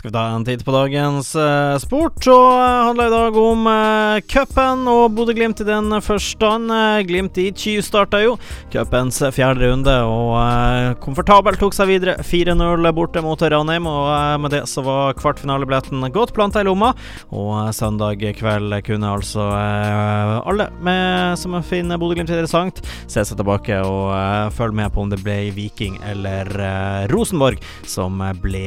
Skal vi ta en titt på dagens eh, sport, så uh, handler i dag om eh, cupen og Bodø-Glimt i den forstand. Eh, Glimt i Ky starta jo cupens fjerde runde og eh, komfortabelt tok seg videre 4-0 borte mot Ranheim. Og med det så var kvartfinalebilletten godt planta i lomma, og søndag kveld kunne altså alle med, som finner Bodø-Glimt interessant, se seg tilbake og følge med på om det ble Viking eller Rosenborg som ble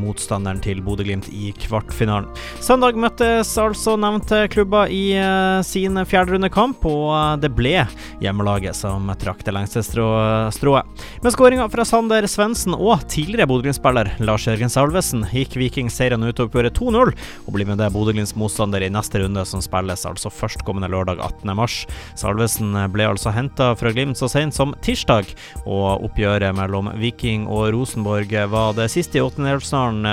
motstanderen til Bodø-Glimt i kvartfinalen. Søndag møttes altså nevnte klubber i uh, sin fjerderundekamp, og uh, det ble hjemmelaget som trakk det lengste strået. Med skåringa fra Sander Svendsen og tidligere Bodø-Glimt-spiller Lars Jørgen Salvesen gikk Viking seieren ut over 2-0, og blir med det Bodø-Glimts motstander i neste runde, som spilles altså førstkommende lørdag 18.3. Salvesen ble altså henta fra Glimt så sent som tirsdag, og oppgjøret mellom Viking og Rosenborg var det siste i åttendedelsfinalen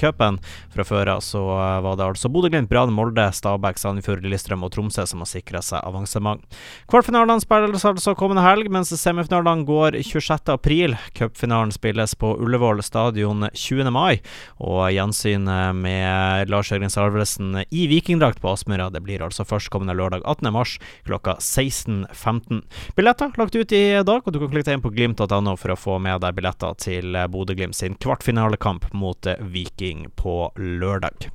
Eh. Fra før av så var det altså Bodø-Glimt, Brann, Molde, Stabæk, Sandefjord, Lillestrøm og Tromsø som har sikra seg avansement. Kvartfinalene spilles altså kommende helg, mens semifinalene går 26. april. Cupfinalen spilles på Ullevål stadion 20. mai, og gjensynet med Lars Jørgen Salvesen i vikingdrakt på Aspmyra det blir altså førstkommende lørdag 18. mars klokka 16.15. Billetter lagt ut i dag, og du kan klikke deg inn på glimt.no for å få med deg billetter til Bodø-Glimt sin kvartfinalekamp mot Viking på lørdag.